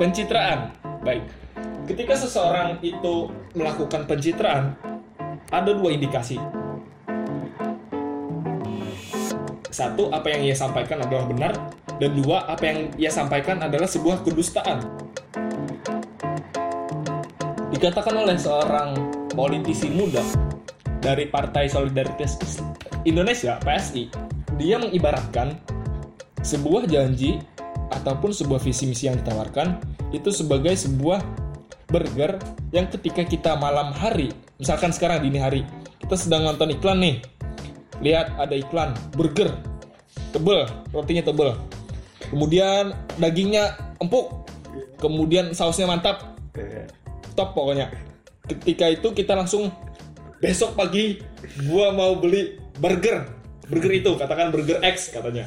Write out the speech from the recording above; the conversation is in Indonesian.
Pencitraan. Baik. Ketika seseorang itu melakukan pencitraan, ada dua indikasi. Satu, apa yang ia sampaikan adalah benar, dan dua, apa yang ia sampaikan adalah sebuah kedustaan. Dikatakan oleh seorang politisi muda dari Partai Solidaritas Indonesia (PSI), dia mengibaratkan sebuah janji ataupun sebuah visi misi yang ditawarkan itu sebagai sebuah burger yang ketika kita malam hari, misalkan sekarang dini hari, kita sedang nonton iklan nih. Lihat ada iklan burger tebel, rotinya tebel. Kemudian dagingnya empuk. Kemudian sausnya mantap. Top pokoknya. Ketika itu kita langsung besok pagi gua mau beli burger. Burger itu katakan burger X katanya.